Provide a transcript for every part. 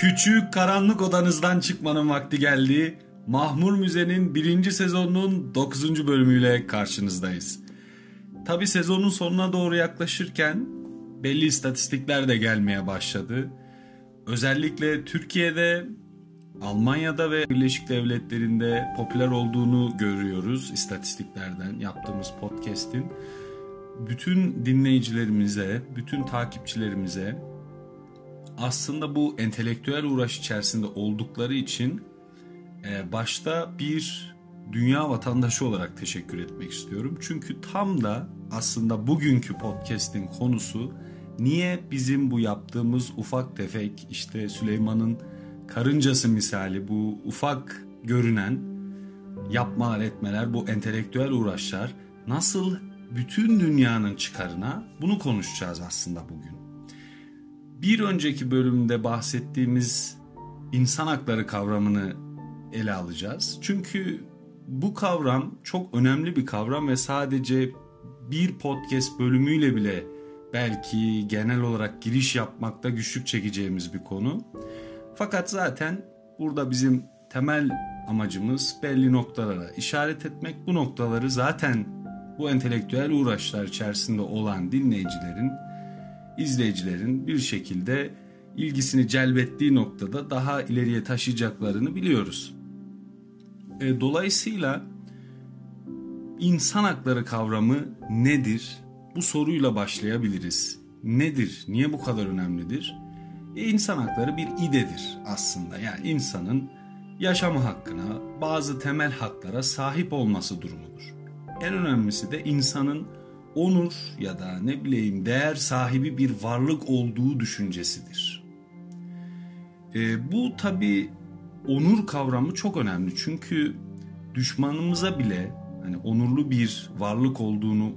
Küçük karanlık odanızdan çıkmanın vakti geldi. Mahmur Müze'nin birinci sezonunun 9. bölümüyle karşınızdayız. Tabi sezonun sonuna doğru yaklaşırken belli istatistikler de gelmeye başladı. Özellikle Türkiye'de, Almanya'da ve Birleşik Devletleri'nde popüler olduğunu görüyoruz istatistiklerden yaptığımız podcast'in. Bütün dinleyicilerimize, bütün takipçilerimize aslında bu entelektüel uğraş içerisinde oldukları için e, başta bir dünya vatandaşı olarak teşekkür etmek istiyorum. Çünkü tam da aslında bugünkü podcast'in konusu niye bizim bu yaptığımız ufak tefek işte Süleyman'ın karıncası misali bu ufak görünen yapmalar etmeler bu entelektüel uğraşlar nasıl bütün dünyanın çıkarına bunu konuşacağız aslında bugün. Bir önceki bölümde bahsettiğimiz insan hakları kavramını ele alacağız. Çünkü bu kavram çok önemli bir kavram ve sadece bir podcast bölümüyle bile belki genel olarak giriş yapmakta güçlük çekeceğimiz bir konu. Fakat zaten burada bizim temel amacımız belli noktalara işaret etmek. Bu noktaları zaten bu entelektüel uğraşlar içerisinde olan dinleyicilerin izleyicilerin bir şekilde ilgisini celbettiği noktada daha ileriye taşıyacaklarını biliyoruz. E, dolayısıyla insan hakları kavramı nedir? Bu soruyla başlayabiliriz. Nedir? Niye bu kadar önemlidir? E, insan hakları bir idedir aslında. Yani insanın yaşama hakkına, bazı temel haklara sahip olması durumudur. En önemlisi de insanın onur ya da ne bileyim değer sahibi bir varlık olduğu düşüncesidir. E, bu tabi onur kavramı çok önemli çünkü düşmanımıza bile hani onurlu bir varlık olduğunu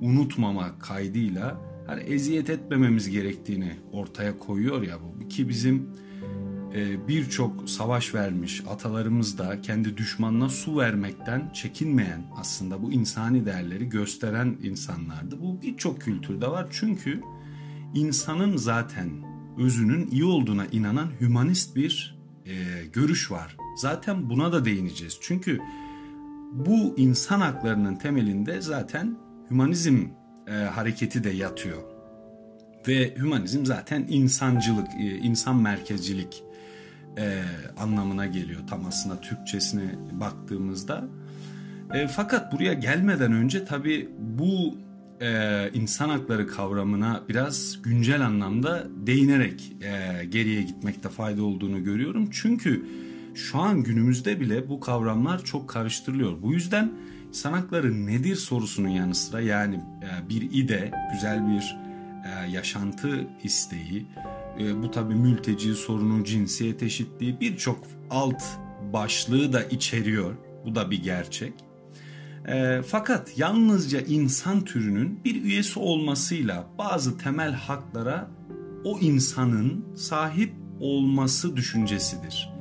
unutmama kaydıyla hani eziyet etmememiz gerektiğini ortaya koyuyor ya bu ki bizim birçok savaş vermiş atalarımız da kendi düşmanına su vermekten çekinmeyen aslında bu insani değerleri gösteren insanlardı. Bu birçok kültürde var çünkü insanın zaten özünün iyi olduğuna inanan hümanist bir e, görüş var. Zaten buna da değineceğiz. Çünkü bu insan haklarının temelinde zaten hümanizm e, hareketi de yatıyor. Ve hümanizm zaten insancılık, e, insan merkezcilik e, anlamına geliyor tam aslında Türkçesine baktığımızda. E, fakat buraya gelmeden önce tabii bu e, insan hakları kavramına biraz güncel anlamda değinerek e, geriye gitmekte fayda olduğunu görüyorum. Çünkü şu an günümüzde bile bu kavramlar çok karıştırılıyor. Bu yüzden insan hakları nedir sorusunun yanı sıra yani e, bir ide, güzel bir e, yaşantı isteği, e, bu tabi mülteci sorunu, cinsiyet eşitliği birçok alt başlığı da içeriyor. Bu da bir gerçek. E, fakat yalnızca insan türünün bir üyesi olmasıyla bazı temel haklara o insanın sahip olması düşüncesidir.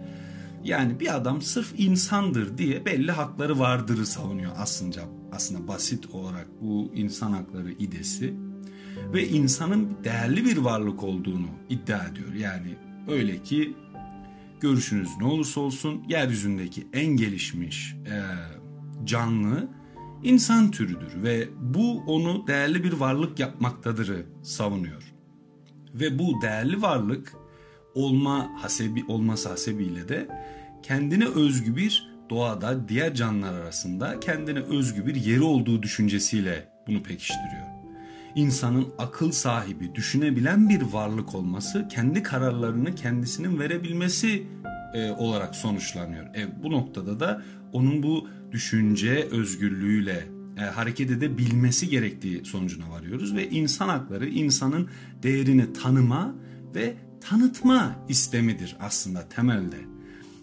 Yani bir adam sırf insandır diye belli hakları vardırı savunuyor aslında aslında basit olarak bu insan hakları idesi ve insanın değerli bir varlık olduğunu iddia ediyor. Yani öyle ki görüşünüz ne olursa olsun yeryüzündeki en gelişmiş e, canlı insan türüdür ve bu onu değerli bir varlık yapmaktadırı savunuyor. Ve bu değerli varlık olma hasebi olması hasebiyle de kendine özgü bir doğada diğer canlılar arasında kendine özgü bir yeri olduğu düşüncesiyle bunu pekiştiriyor insanın akıl sahibi, düşünebilen bir varlık olması, kendi kararlarını kendisinin verebilmesi e, olarak sonuçlanıyor. E, bu noktada da onun bu düşünce özgürlüğüyle e, hareket edebilmesi gerektiği sonucuna varıyoruz ve insan hakları insanın değerini tanıma ve tanıtma istemidir aslında temelde.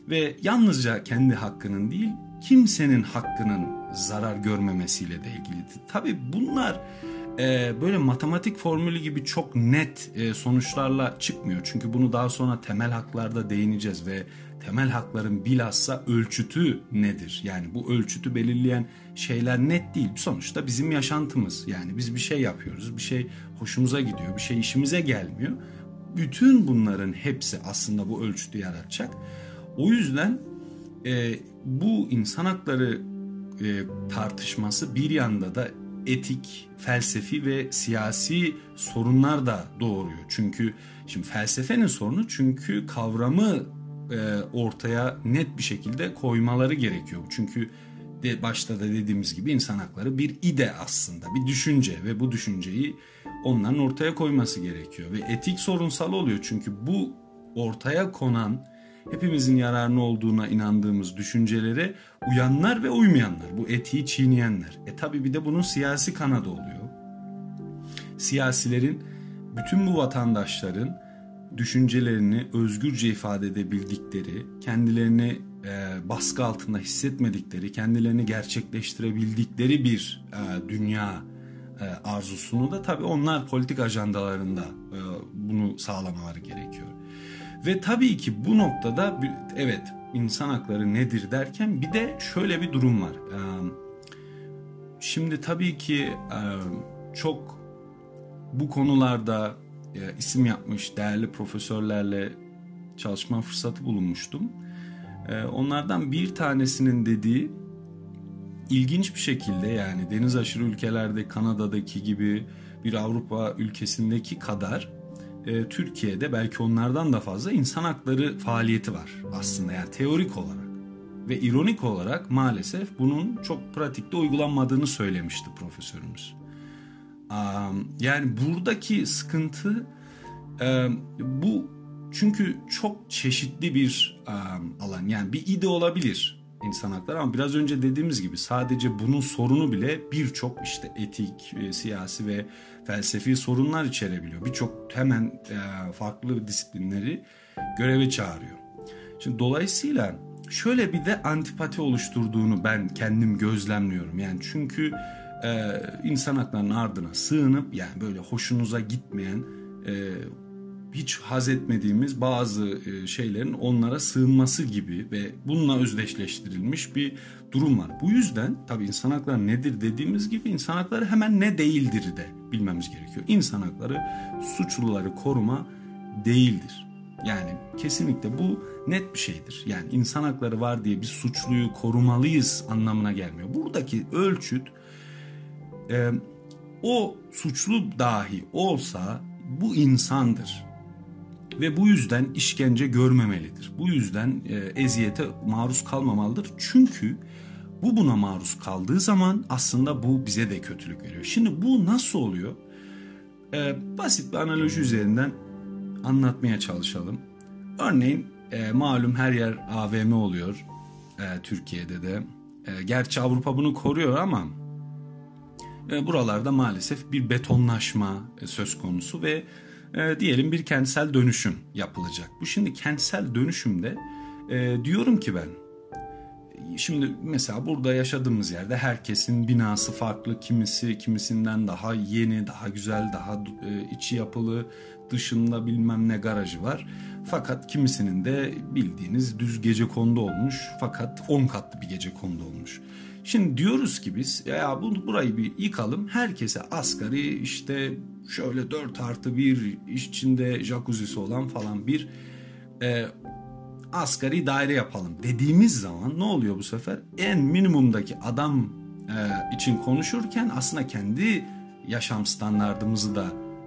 Ve yalnızca kendi hakkının değil, kimsenin hakkının zarar görmemesiyle de ilgilidir. Tabii bunlar e, böyle matematik formülü gibi çok net e, sonuçlarla çıkmıyor. Çünkü bunu daha sonra temel haklarda değineceğiz ve temel hakların bilhassa ölçütü nedir? Yani bu ölçütü belirleyen şeyler net değil. Sonuçta bizim yaşantımız. Yani biz bir şey yapıyoruz, bir şey hoşumuza gidiyor, bir şey işimize gelmiyor. bütün bunların hepsi aslında bu ölçütü yaratacak. O yüzden e, bu insan hakları e, tartışması bir yanda da etik, felsefi ve siyasi sorunlar da doğuruyor. Çünkü şimdi felsefenin sorunu çünkü kavramı e, ortaya net bir şekilde koymaları gerekiyor. Çünkü de başta da dediğimiz gibi insan hakları bir ide aslında, bir düşünce ve bu düşünceyi onların ortaya koyması gerekiyor ve etik sorunsal oluyor çünkü bu ortaya konan hepimizin yararına olduğuna inandığımız düşüncelere uyanlar ve uymayanlar, bu etiği çiğneyenler. E tabi bir de bunun siyasi kanadı oluyor. Siyasilerin bütün bu vatandaşların düşüncelerini özgürce ifade edebildikleri, kendilerini e, baskı altında hissetmedikleri, kendilerini gerçekleştirebildikleri bir e, dünya e, arzusunu da tabii onlar politik ajandalarında e, bunu sağlamaları gerekiyor. Ve tabii ki bu noktada evet insan hakları nedir derken bir de şöyle bir durum var. Şimdi tabii ki çok bu konularda e, isim yapmış değerli profesörlerle çalışma fırsatı bulunmuştum. Onlardan bir tanesinin dediği ilginç bir şekilde yani deniz aşırı ülkelerde Kanada'daki gibi bir Avrupa ülkesindeki kadar e, Türkiye'de belki onlardan da fazla insan hakları faaliyeti var aslında yani teorik olarak. Ve ironik olarak maalesef bunun çok pratikte uygulanmadığını söylemişti profesörümüz. Yani buradaki sıkıntı e, bu çünkü çok çeşitli bir alan. Yani bir ide olabilir insan hakları ama biraz önce dediğimiz gibi sadece bunun sorunu bile birçok işte etik, e, siyasi ve felsefi sorunlar içerebiliyor. Birçok hemen e, farklı disiplinleri göreve çağırıyor. Şimdi dolayısıyla şöyle bir de antipati oluşturduğunu ben kendim gözlemliyorum. Yani çünkü e, insan haklarının ardına sığınıp yani böyle hoşunuza gitmeyen hiç haz etmediğimiz bazı e, şeylerin onlara sığınması gibi ve bununla özdeşleştirilmiş bir durum var. Bu yüzden tabii insan hakları nedir dediğimiz gibi insan hakları hemen ne değildir de bilmemiz gerekiyor. İnsan hakları suçluları koruma değildir. Yani kesinlikle bu net bir şeydir. Yani insan hakları var diye bir suçluyu korumalıyız anlamına gelmiyor. Buradaki ölçüt e, o suçlu dahi olsa bu insandır ve bu yüzden işkence görmemelidir. Bu yüzden e, eziyete maruz kalmamalıdır. Çünkü bu buna maruz kaldığı zaman aslında bu bize de kötülük veriyor. Şimdi bu nasıl oluyor? E, basit bir analoji üzerinden anlatmaya çalışalım. Örneğin e, malum her yer AVM oluyor e, Türkiye'de de. E, gerçi Avrupa bunu koruyor ama e, buralarda maalesef bir betonlaşma e, söz konusu ve e, diyelim bir kentsel dönüşüm yapılacak. Bu şimdi kentsel dönüşümde e, diyorum ki ben şimdi mesela burada yaşadığımız yerde herkesin binası farklı kimisi kimisinden daha yeni daha güzel daha e, içi yapılı dışında bilmem ne garajı var. Fakat kimisinin de bildiğiniz düz gece kondu olmuş fakat 10 katlı bir gece kondu olmuş. Şimdi diyoruz ki biz ya bu burayı bir yıkalım herkese asgari işte şöyle 4 artı bir içinde jacuzzi'si olan falan bir e, asgari daire yapalım dediğimiz zaman ne oluyor bu sefer? En minimumdaki adam e, için konuşurken aslında kendi yaşam standartımızı da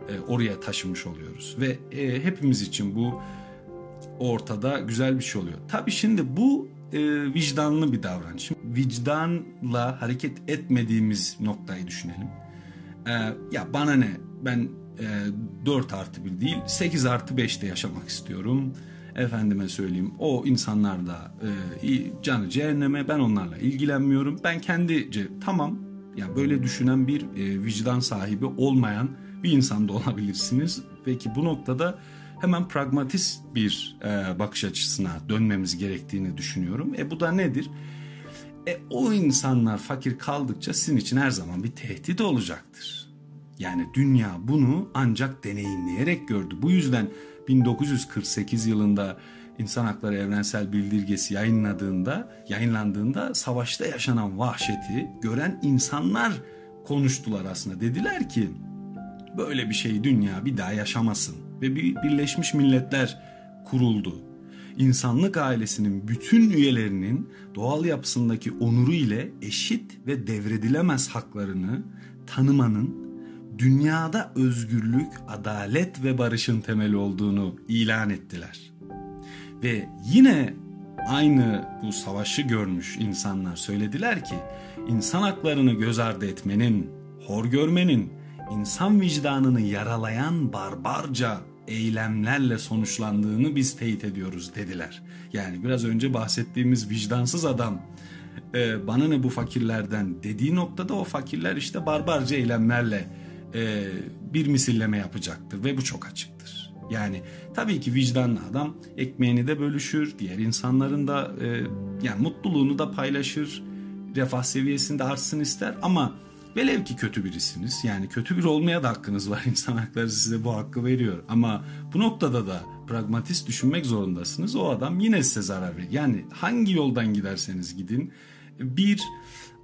e, oraya taşımış oluyoruz ve e, hepimiz için bu ortada güzel bir şey oluyor. Tabii şimdi bu e, vicdanlı bir davranış. Vicdanla hareket etmediğimiz noktayı düşünelim. E, ya bana ne ben e, 4 artı 1 değil 8 artı 5'te yaşamak istiyorum. Efendime söyleyeyim o insanlar da e, canı cehenneme ben onlarla ilgilenmiyorum. Ben kendice tamam ya böyle düşünen bir e, vicdan sahibi olmayan bir insan da olabilirsiniz. Peki bu noktada hemen pragmatist bir e, bakış açısına dönmemiz gerektiğini düşünüyorum. E bu da nedir? E o insanlar fakir kaldıkça sizin için her zaman bir tehdit olacaktır. Yani dünya bunu ancak deneyimleyerek gördü. Bu yüzden 1948 yılında İnsan Hakları Evrensel Bildirgesi yayınladığında, yayınlandığında savaşta yaşanan vahşeti gören insanlar konuştular aslında. Dediler ki böyle bir şey dünya bir daha yaşamasın ve bir Birleşmiş Milletler kuruldu. İnsanlık ailesinin bütün üyelerinin doğal yapısındaki onuru ile eşit ve devredilemez haklarını tanımanın dünyada özgürlük, adalet ve barışın temeli olduğunu ilan ettiler. Ve yine aynı bu savaşı görmüş insanlar söylediler ki insan haklarını göz ardı etmenin, hor görmenin, insan vicdanını yaralayan barbarca eylemlerle sonuçlandığını biz teyit ediyoruz dediler. Yani biraz önce bahsettiğimiz vicdansız adam e, bana ne bu fakirlerden dediği noktada o fakirler işte barbarca eylemlerle e, bir misilleme yapacaktır ve bu çok açıktır. Yani tabii ki vicdanlı adam ekmeğini de bölüşür, diğer insanların da e, yani mutluluğunu da paylaşır, refah seviyesinde artsın ister. Ama velev ki kötü birisiniz yani kötü bir olmaya da hakkınız var. İnsan hakları size bu hakkı veriyor. Ama bu noktada da pragmatist düşünmek zorundasınız. O adam yine size zarar verir. Yani hangi yoldan giderseniz gidin bir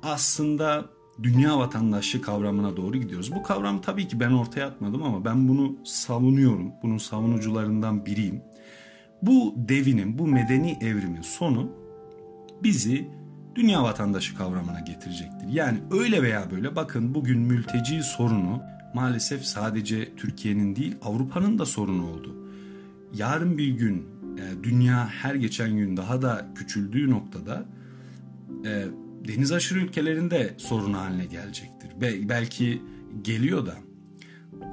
aslında dünya vatandaşlığı kavramına doğru gidiyoruz. Bu kavram tabii ki ben ortaya atmadım ama ben bunu savunuyorum. Bunun savunucularından biriyim. Bu devinin, bu medeni evrimin sonu bizi dünya vatandaşı kavramına getirecektir. Yani öyle veya böyle bakın bugün mülteci sorunu maalesef sadece Türkiye'nin değil Avrupa'nın da sorunu oldu. Yarın bir gün e, dünya her geçen gün daha da küçüldüğü noktada e, deniz aşırı ülkelerinde sorun haline gelecektir. Be belki geliyor da.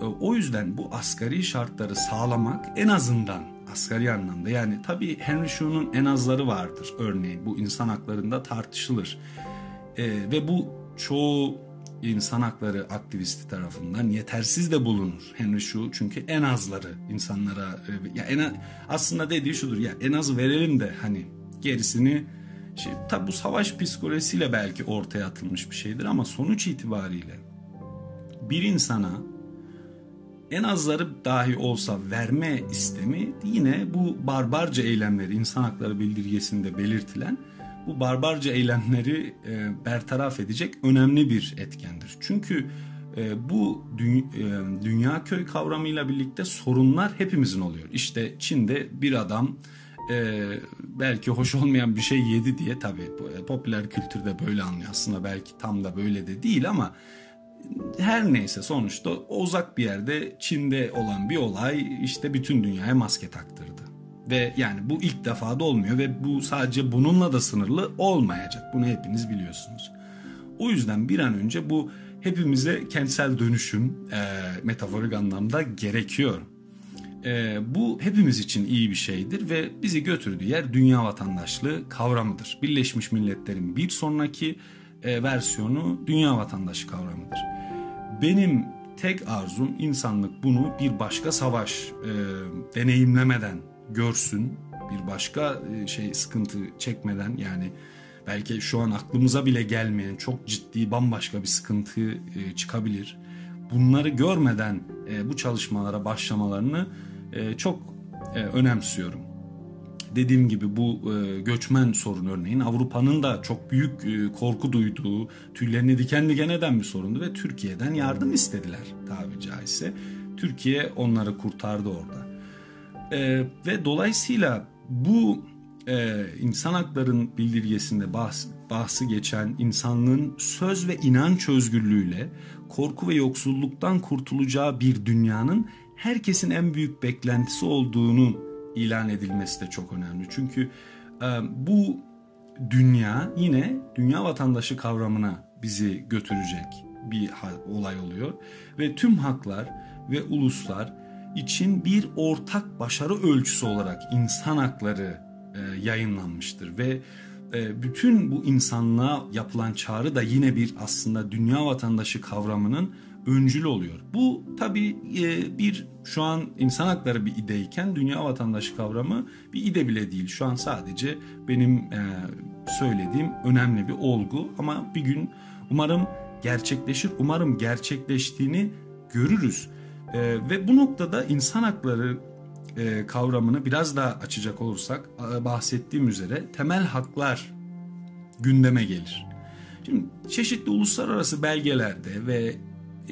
E, o yüzden bu asgari şartları sağlamak en azından asgari anlamda yani tabii Henry Shaw'nun en azları vardır örneğin bu insan haklarında tartışılır. E, ve bu çoğu insan hakları aktivisti tarafından yetersiz de bulunur. Henry Shaw çünkü en azları insanlara e, ya en aslında dediği şudur ya en az verelim de hani gerisini şey, tabi bu savaş psikolojisiyle belki ortaya atılmış bir şeydir ama sonuç itibariyle bir insana en azları dahi olsa verme istemi yine bu barbarca eylemleri insan hakları bildirgesinde belirtilen bu barbarca eylemleri e, bertaraf edecek önemli bir etkendir. Çünkü e, bu dü, e, dünya köy kavramıyla birlikte sorunlar hepimizin oluyor. İşte Çin'de bir adam e, belki hoş olmayan bir şey yedi diye tabii e, popüler kültürde böyle anlıyor. Aslında belki tam da böyle de değil ama her neyse sonuçta uzak bir yerde Çin'de olan bir olay işte bütün dünyaya maske taktırdı. Ve yani bu ilk defa da olmuyor ve bu sadece bununla da sınırlı olmayacak. Bunu hepiniz biliyorsunuz. O yüzden bir an önce bu hepimize kentsel dönüşüm e, metaforik anlamda gerekiyor. E, bu hepimiz için iyi bir şeydir ve bizi götürdüğü yer dünya vatandaşlığı kavramıdır. Birleşmiş Milletler'in bir sonraki e, versiyonu dünya vatandaşı kavramıdır. Benim tek arzum insanlık bunu bir başka savaş e, deneyimlemeden görsün, bir başka e, şey sıkıntı çekmeden yani belki şu an aklımıza bile gelmeyen çok ciddi bambaşka bir sıkıntı e, çıkabilir. Bunları görmeden e, bu çalışmalara başlamalarını e, çok e, önemsiyorum. Dediğim gibi bu e, göçmen sorun örneğin Avrupa'nın da çok büyük korku duyduğu, tüylerini diken diken eden bir sorundu ve Türkiye'den yardım istediler tabiri caizse. Türkiye onları kurtardı orada. Ve dolayısıyla bu insan hakların bildirgesinde bahs, bahsi geçen insanlığın söz ve inanç özgürlüğüyle korku ve yoksulluktan kurtulacağı bir dünyanın herkesin en büyük beklentisi olduğunu ilan edilmesi de çok önemli. Çünkü e, bu dünya yine dünya vatandaşı kavramına bizi götürecek bir olay oluyor ve tüm haklar ve uluslar için bir ortak başarı ölçüsü olarak insan hakları e, yayınlanmıştır ve e, bütün bu insanlığa yapılan çağrı da yine bir aslında dünya vatandaşı kavramının öncül oluyor. Bu tabii e, bir şu an insan hakları bir ideyken dünya vatandaşı kavramı bir ide bile değil. Şu an sadece benim e, söylediğim önemli bir olgu ama bir gün umarım gerçekleşir. Umarım gerçekleştiğini görürüz. E, ve bu noktada insan hakları kavramını biraz daha açacak olursak bahsettiğim üzere temel haklar gündeme gelir. Şimdi çeşitli uluslararası belgelerde ve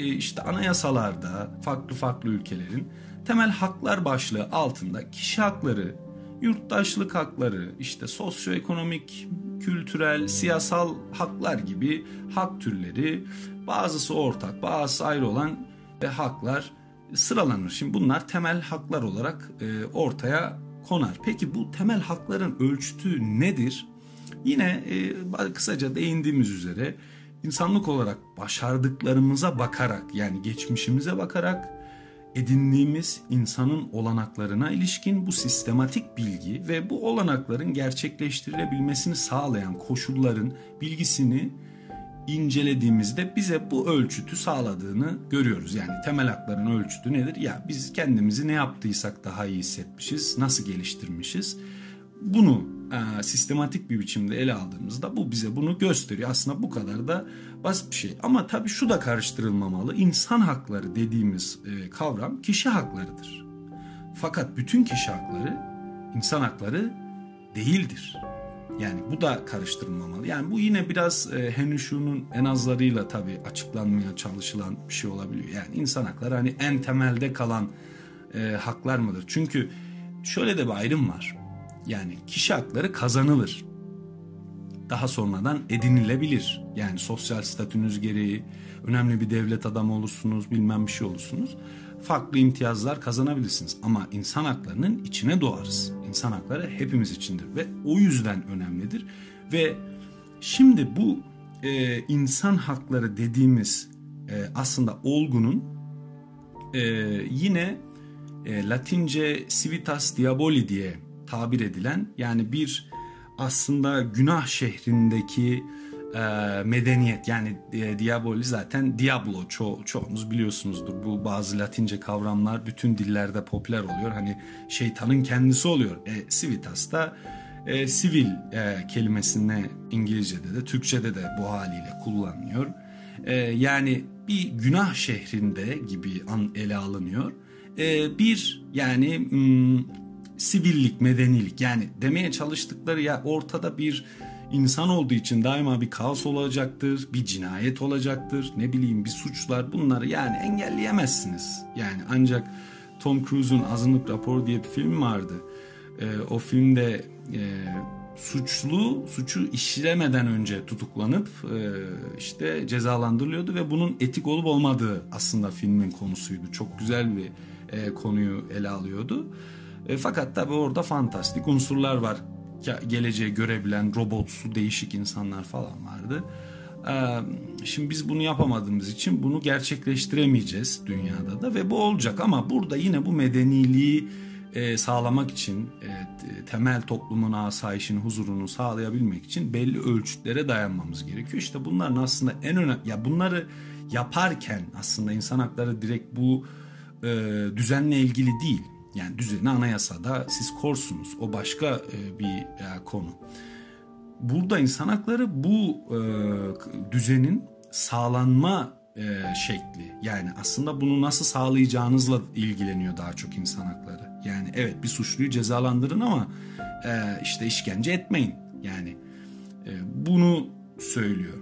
işte anayasalarda farklı farklı ülkelerin temel haklar başlığı altında kişi hakları, yurttaşlık hakları, işte sosyoekonomik, kültürel, siyasal haklar gibi hak türleri bazısı ortak, bazısı ayrı olan e, haklar sıralanır. Şimdi bunlar temel haklar olarak e, ortaya konar. Peki bu temel hakların ölçütü nedir? Yine e, kısaca değindiğimiz üzere insanlık olarak başardıklarımıza bakarak yani geçmişimize bakarak edindiğimiz insanın olanaklarına ilişkin bu sistematik bilgi ve bu olanakların gerçekleştirilebilmesini sağlayan koşulların bilgisini incelediğimizde bize bu ölçütü sağladığını görüyoruz. Yani temel hakların ölçütü nedir? Ya biz kendimizi ne yaptıysak daha iyi hissetmişiz, nasıl geliştirmişiz. Bunu e, sistematik bir biçimde ele aldığımızda bu bize bunu gösteriyor. Aslında bu kadar da basit bir şey. Ama tabii şu da karıştırılmamalı. İnsan hakları dediğimiz e, kavram kişi haklarıdır. Fakat bütün kişi hakları insan hakları değildir. Yani bu da karıştırılmamalı. Yani bu yine biraz e, Henry en azlarıyla tabii açıklanmaya çalışılan bir şey olabiliyor. Yani insan hakları hani en temelde kalan e, haklar mıdır? Çünkü şöyle de bir ayrım var. Yani kişi hakları kazanılır. Daha sonradan edinilebilir. Yani sosyal statünüz gereği önemli bir devlet adamı olursunuz, bilmem bir şey olursunuz. Farklı imtiyazlar kazanabilirsiniz. Ama insan haklarının içine doğarız. İnsan hakları hepimiz içindir ve o yüzden önemlidir. Ve şimdi bu e, insan hakları dediğimiz e, aslında olgunun e, yine e, Latince civitas diaboli diye tabir edilen yani bir aslında günah şehrindeki e, medeniyet yani e, diaboli zaten diablo ço çoğunuz biliyorsunuzdur. Bu bazı latince kavramlar bütün dillerde popüler oluyor. Hani şeytanın kendisi oluyor. E, civitas da e, sivil e, kelimesine İngilizce'de de Türkçe'de de bu haliyle kullanılıyor e, yani bir günah şehrinde gibi an, ele alınıyor. E, bir yani hmm, sivillik, medenilik yani demeye çalıştıkları ya ortada bir insan olduğu için daima bir kaos olacaktır, bir cinayet olacaktır, ne bileyim bir suçlar bunları yani engelleyemezsiniz. Yani ancak Tom Cruise'un Azınlık Raporu diye bir film vardı. Ee, o filmde e, suçlu suçu işlemeden önce tutuklanıp e, işte cezalandırılıyordu ve bunun etik olup olmadığı aslında filmin konusuydu. Çok güzel bir e, konuyu ele alıyordu. E, fakat tabi orada fantastik unsurlar var. Geleceği görebilen robotsu değişik insanlar falan vardı. E, şimdi biz bunu yapamadığımız için bunu gerçekleştiremeyeceğiz dünyada da ve bu olacak ama burada yine bu medeniliği e, sağlamak için e, temel toplumun asayişini huzurunu sağlayabilmek için belli ölçütlere dayanmamız gerekiyor. İşte bunların aslında en önemli ya bunları yaparken aslında insan hakları direkt bu e, düzenle ilgili değil. Yani düzeni anayasada siz korsunuz. O başka e, bir e, konu. Burada insan hakları bu e, düzenin sağlanma şekli. Yani aslında bunu nasıl sağlayacağınızla ilgileniyor daha çok insan hakları. Yani evet bir suçluyu cezalandırın ama işte işkence etmeyin. Yani bunu söylüyor.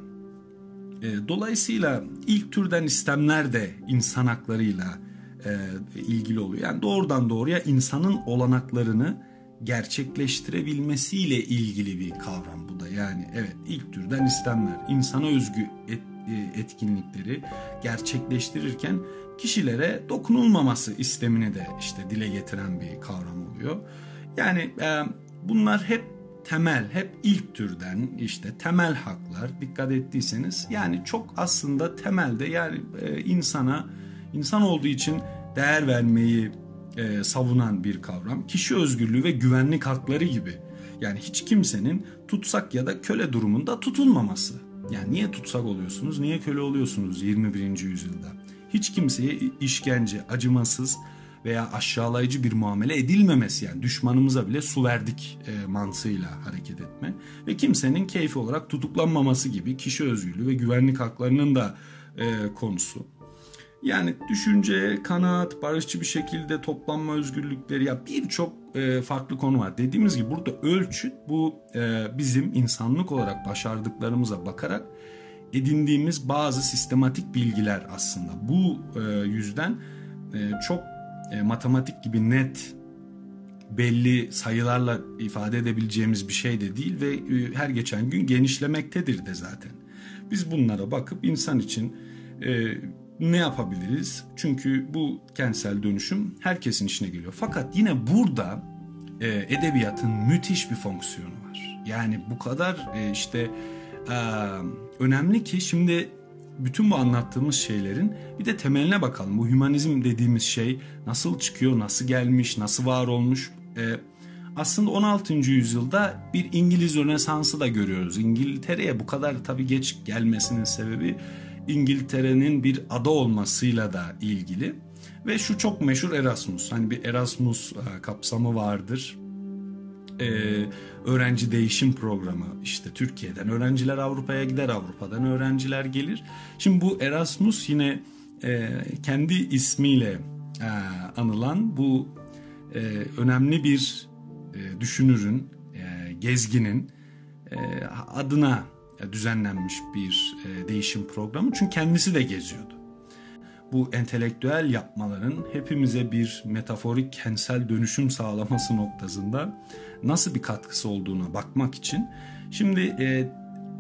Dolayısıyla ilk türden istemler de insan haklarıyla e, ilgili oluyor. Yani doğrudan doğruya insanın olanaklarını gerçekleştirebilmesiyle ilgili bir kavram bu da. Yani evet ilk türden istemler, insana özgü et, e, etkinlikleri gerçekleştirirken kişilere dokunulmaması istemini de işte dile getiren bir kavram oluyor. Yani e, bunlar hep temel, hep ilk türden işte temel haklar dikkat ettiyseniz yani çok aslında temelde yani e, insana insan olduğu için değer vermeyi e, savunan bir kavram. Kişi özgürlüğü ve güvenlik hakları gibi. Yani hiç kimsenin tutsak ya da köle durumunda tutulmaması. Yani niye tutsak oluyorsunuz, niye köle oluyorsunuz 21. yüzyılda? Hiç kimseye işkence, acımasız veya aşağılayıcı bir muamele edilmemesi yani düşmanımıza bile su verdik e, mantığıyla hareket etme ve kimsenin keyfi olarak tutuklanmaması gibi kişi özgürlüğü ve güvenlik haklarının da e, konusu. Yani düşünce, kanaat, barışçı bir şekilde toplanma özgürlükleri ya birçok e, farklı konu var. Dediğimiz gibi burada ölçüt bu e, bizim insanlık olarak başardıklarımıza bakarak edindiğimiz bazı sistematik bilgiler aslında. Bu e, yüzden e, çok e, matematik gibi net belli sayılarla ifade edebileceğimiz bir şey de değil ve e, her geçen gün genişlemektedir de zaten. Biz bunlara bakıp insan için e, ne yapabiliriz? Çünkü bu kentsel dönüşüm herkesin işine geliyor. Fakat yine burada e, edebiyatın müthiş bir fonksiyonu var. Yani bu kadar e, işte e, önemli ki şimdi bütün bu anlattığımız şeylerin bir de temeline bakalım. Bu hümanizm dediğimiz şey nasıl çıkıyor, nasıl gelmiş, nasıl var olmuş? Ee, aslında 16. yüzyılda bir İngiliz Rönesansı da görüyoruz. İngiltere'ye bu kadar tabii geç gelmesinin sebebi İngiltere'nin bir ada olmasıyla da ilgili. Ve şu çok meşhur Erasmus. Hani bir Erasmus e, kapsamı vardır. Ee, öğrenci değişim programı işte Türkiye'den öğrenciler Avrupa'ya gider Avrupa'dan öğrenciler gelir. Şimdi bu Erasmus yine e, kendi ismiyle e, anılan bu e, önemli bir e, düşünürün, e, gezginin e, adına düzenlenmiş bir e, değişim programı. Çünkü kendisi de geziyordu. Bu entelektüel yapmaların hepimize bir metaforik kentsel dönüşüm sağlaması noktasında nasıl bir katkısı olduğuna bakmak için şimdi e,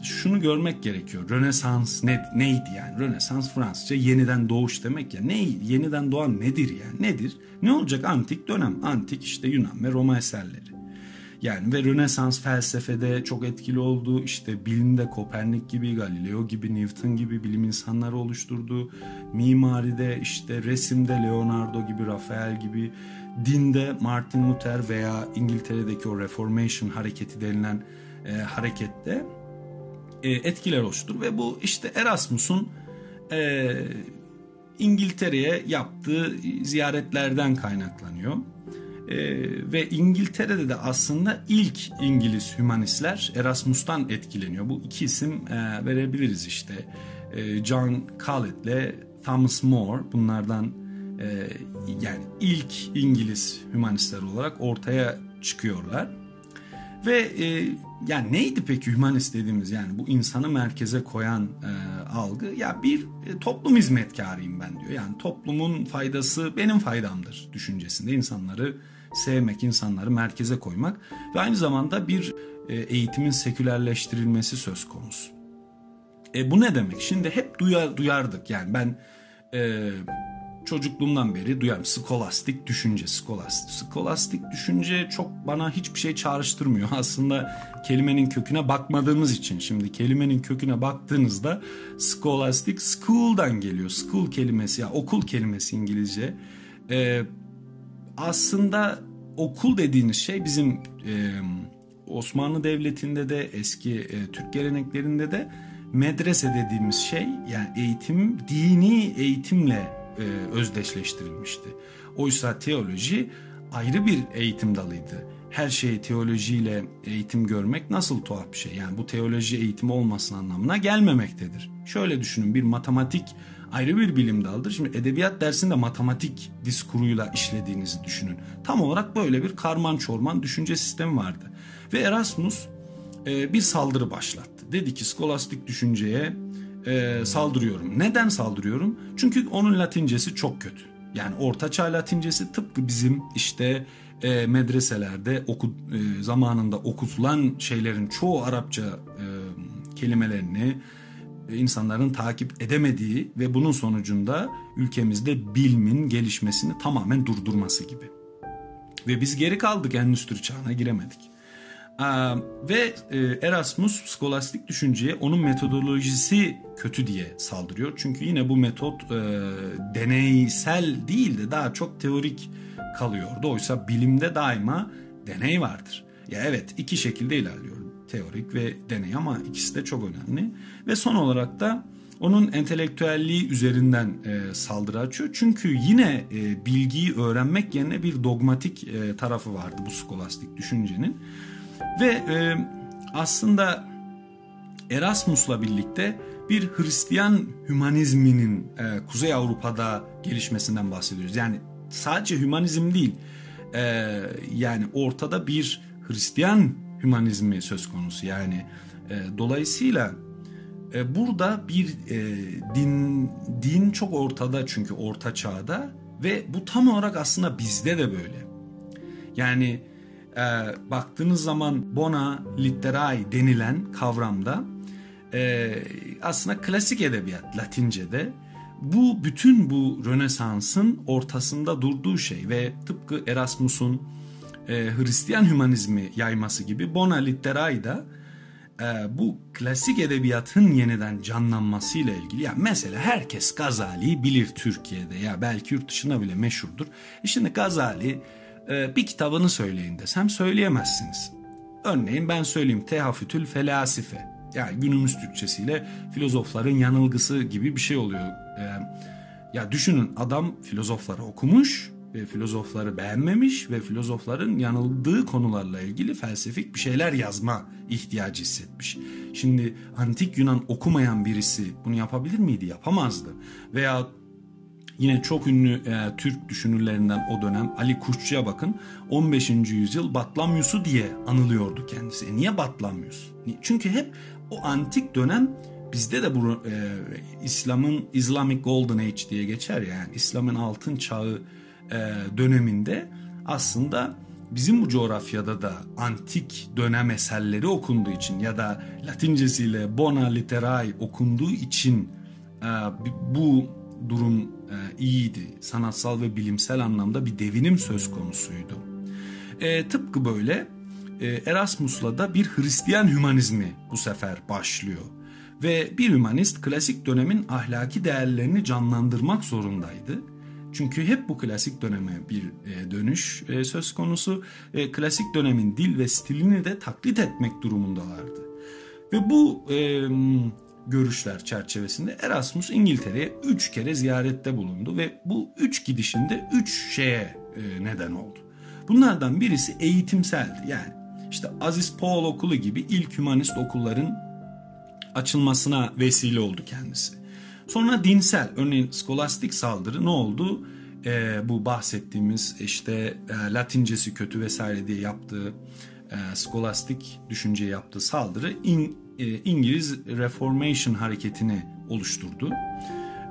şunu görmek gerekiyor. Rönesans ne, neydi yani? Rönesans Fransızca yeniden doğuş demek ya. Ne yeniden doğan nedir yani? Nedir? Ne olacak antik dönem? Antik işte Yunan ve Roma eserleri. Yani ve Rönesans felsefede çok etkili oldu. İşte bilimde Kopernik gibi, Galileo gibi, Newton gibi bilim insanları oluşturdu. Mimaride işte resimde Leonardo gibi, Rafael gibi, dinde Martin Luther veya İngiltere'deki o Reformation hareketi denilen e, harekette e, etkiler oluştur ve bu işte Erasmus'un e, İngiltere'ye yaptığı ziyaretlerden kaynaklanıyor. E, ve İngiltere'de de aslında ilk İngiliz hümanistler Erasmus'tan etkileniyor. Bu iki isim e, verebiliriz işte. E, John Colet ile Thomas More bunlardan e, yani ilk İngiliz hümanistler olarak ortaya çıkıyorlar. Ve e, yani neydi peki hümanist dediğimiz yani bu insanı merkeze koyan e, algı? Ya bir e, toplum hizmetkarıyım ben diyor. Yani toplumun faydası benim faydamdır düşüncesinde insanları sevmek, insanları merkeze koymak ve aynı zamanda bir e, eğitimin sekülerleştirilmesi söz konusu. E, bu ne demek? Şimdi hep duyar, duyardık yani ben e, çocukluğumdan beri duyarım. Skolastik düşünce, skolastik. Skolastik düşünce çok bana hiçbir şey çağrıştırmıyor. Aslında kelimenin köküne bakmadığımız için. Şimdi kelimenin köküne baktığınızda skolastik school'dan geliyor. School kelimesi ya okul kelimesi İngilizce. Ee, aslında okul dediğiniz şey bizim e, Osmanlı Devleti'nde de eski e, Türk geleneklerinde de medrese dediğimiz şey yani eğitim dini eğitimle e, özdeşleştirilmişti. Oysa teoloji ayrı bir eğitim dalıydı. Her şeyi teolojiyle eğitim görmek nasıl tuhaf bir şey. Yani bu teoloji eğitimi olmasın anlamına gelmemektedir. Şöyle düşünün bir matematik ayrı bir bilim dalıdır. Şimdi edebiyat dersinde matematik diskuruyla işlediğinizi düşünün. Tam olarak böyle bir karman çorman düşünce sistemi vardı. Ve Erasmus e, bir saldırı başlattı. Dedi ki skolastik düşünceye e, saldırıyorum. Neden saldırıyorum? Çünkü onun latincesi çok kötü. Yani ortaçağ latincesi tıpkı bizim işte e, medreselerde oku, e, zamanında okutulan şeylerin çoğu Arapça e, kelimelerini insanların takip edemediği ve bunun sonucunda ülkemizde bilimin gelişmesini tamamen durdurması gibi. Ve biz geri kaldık endüstri çağına giremedik. Ve e, Erasmus skolastik düşünceye onun metodolojisi kötü diye saldırıyor. Çünkü yine bu metot e, deneysel değil de daha çok teorik kalıyordu. Oysa bilimde daima deney vardır. Ya evet iki şekilde ilerliyor. Teorik ve deney ama ikisi de çok önemli. Ve son olarak da onun entelektüelliği üzerinden e, saldırı açıyor. Çünkü yine e, bilgiyi öğrenmek yerine bir dogmatik e, tarafı vardı bu skolastik düşüncenin. Ve e, aslında Erasmus'la birlikte bir Hristiyan hümanizminin e, Kuzey Avrupa'da gelişmesinden bahsediyoruz. Yani sadece hümanizm değil, e, yani ortada bir Hristiyan hümanizmi söz konusu. Yani e, dolayısıyla e, burada bir e, din din çok ortada çünkü orta çağda ve bu tam olarak aslında bizde de böyle. Yani e, baktığınız zaman bona literae denilen kavramda e, aslında klasik edebiyat Latince'de bu bütün bu Rönesans'ın ortasında durduğu şey ve tıpkı Erasmus'un e, Hristiyan hümanizmi yayması gibi bona literae da e, bu klasik edebiyatın yeniden canlanmasıyla ilgili ya mesela herkes Gazali'yi bilir Türkiye'de ya belki yurt dışında bile meşhurdur. E şimdi Gazali e, bir kitabını söyleyin desem söyleyemezsiniz. Örneğin ben söyleyeyim Tehafütül Felasife. Yani günümüz Türkçesiyle filozofların yanılgısı gibi bir şey oluyor. E, ya düşünün adam filozofları okumuş ve filozofları beğenmemiş ve filozofların yanıldığı konularla ilgili felsefik bir şeyler yazma ihtiyacı hissetmiş. Şimdi antik Yunan okumayan birisi bunu yapabilir miydi? Yapamazdı. Veya Yine çok ünlü e, Türk düşünürlerinden o dönem Ali Kuşçu'ya bakın 15. yüzyıl Batlamyus'u diye anılıyordu kendisi. E niye Batlamyus? Çünkü hep o antik dönem bizde de bu e, İslam'ın Islamic Golden Age diye geçer ya, yani İslam'ın altın çağı döneminde aslında bizim bu coğrafyada da antik dönem eserleri okunduğu için ya da Latincesiyle Bona Literae okunduğu için e, bu durum e, iyiydi. Sanatsal ve bilimsel anlamda bir devinim söz konusuydu. E, tıpkı böyle e, Erasmus'la da bir Hristiyan hümanizmi bu sefer başlıyor. Ve bir hümanist klasik dönemin ahlaki değerlerini canlandırmak zorundaydı. Çünkü hep bu klasik döneme bir e, dönüş e, söz konusu. E, klasik dönemin dil ve stilini de taklit etmek durumundalardı. Ve bu görüşler çerçevesinde Erasmus İngiltere'ye üç kere ziyarette bulundu ve bu üç gidişinde üç şeye neden oldu. Bunlardan birisi eğitimseldi yani işte Aziz Paul Okulu gibi ilk hümanist okulların açılmasına vesile oldu kendisi. Sonra dinsel örneğin skolastik saldırı ne oldu? Ee, bu bahsettiğimiz işte e, Latincesi kötü vesaire diye yaptığı e, skolastik düşünceye yaptığı saldırı in, e, İngiliz Reformation hareketini oluşturdu.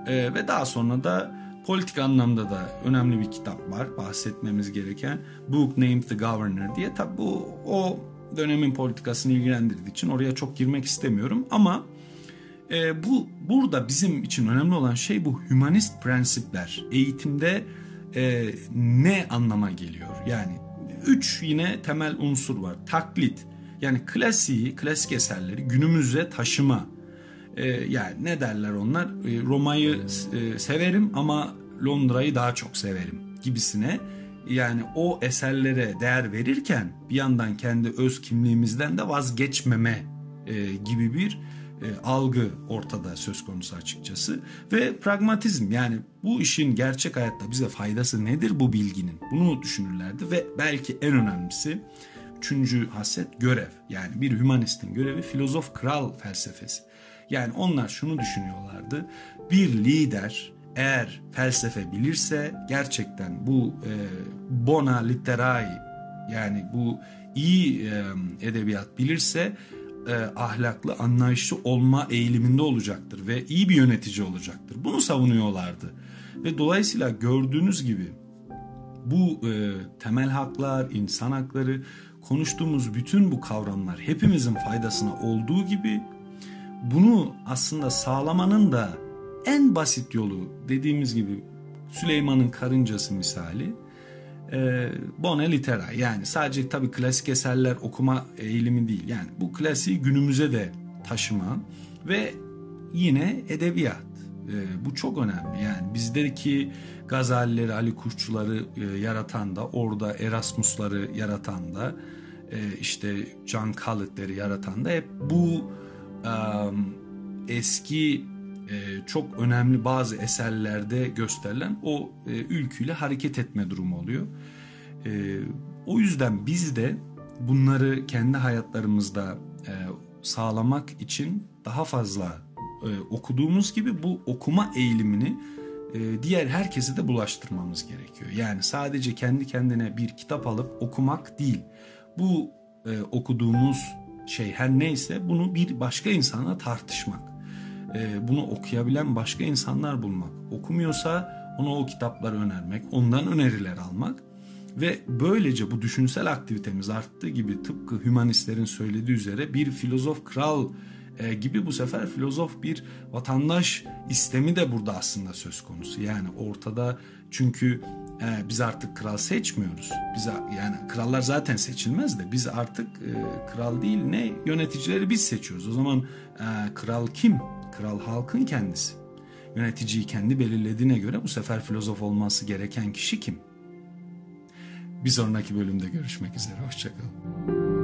E, ve daha sonra da politik anlamda da önemli bir kitap var bahsetmemiz gereken Book Named the Governor diye. Tabi bu o dönemin politikasını ilgilendirdiği için oraya çok girmek istemiyorum ama e, bu burada bizim için önemli olan şey bu humanist prensipler eğitimde e, ne anlama geliyor yani üç yine temel unsur var taklit yani klasiği, klasik eserleri günümüze taşıma. Ee, yani ne derler onlar? Ee, Roma'yı e, severim ama Londra'yı daha çok severim gibisine. Yani o eserlere değer verirken bir yandan kendi öz kimliğimizden de vazgeçmeme e, gibi bir e, algı ortada söz konusu açıkçası. Ve pragmatizm yani bu işin gerçek hayatta bize faydası nedir bu bilginin? Bunu düşünürlerdi ve belki en önemlisi Üçüncü haset görev. Yani bir hümanistin görevi filozof kral felsefesi. Yani onlar şunu düşünüyorlardı. Bir lider eğer felsefe bilirse gerçekten bu e, bona literae yani bu iyi e, edebiyat bilirse e, ahlaklı, anlayışlı olma eğiliminde olacaktır ve iyi bir yönetici olacaktır. Bunu savunuyorlardı. Ve dolayısıyla gördüğünüz gibi bu e, temel haklar, insan hakları konuştuğumuz bütün bu kavramlar hepimizin faydasına olduğu gibi bunu aslında sağlamanın da en basit yolu dediğimiz gibi Süleyman'ın karıncası misali e, Bone Litera yani sadece tabii klasik eserler okuma eğilimi değil. Yani bu klasiği günümüze de taşıma ve yine edebiyat. E, bu çok önemli. Yani bizdeki Gazalileri, Ali Kuşçuları e, yaratan da orada Erasmusları yaratan da e, işte John Collett'leri yaratan da hep bu e, eski çok önemli bazı eserlerde gösterilen o e, ülküyle hareket etme durumu oluyor. E, o yüzden biz de bunları kendi hayatlarımızda e, sağlamak için daha fazla e, okuduğumuz gibi bu okuma eğilimini e, diğer herkese de bulaştırmamız gerekiyor. Yani sadece kendi kendine bir kitap alıp okumak değil bu e, okuduğumuz şey her neyse bunu bir başka insana tartışmak. E, bunu okuyabilen başka insanlar bulmak. Okumuyorsa ona o kitapları önermek, ondan öneriler almak ve böylece bu düşünsel aktivitemiz arttığı gibi tıpkı hümanistlerin söylediği üzere bir filozof kral e, gibi bu sefer filozof bir vatandaş istemi de burada aslında söz konusu. Yani ortada çünkü e, biz artık kral seçmiyoruz. Biz yani krallar zaten seçilmez de biz artık kral değil ne yöneticileri biz seçiyoruz. O zaman kral kim? Kral halkın kendisi. Yöneticiyi kendi belirlediğine göre bu sefer filozof olması gereken kişi kim? Bir sonraki bölümde görüşmek üzere. Hoşçakalın.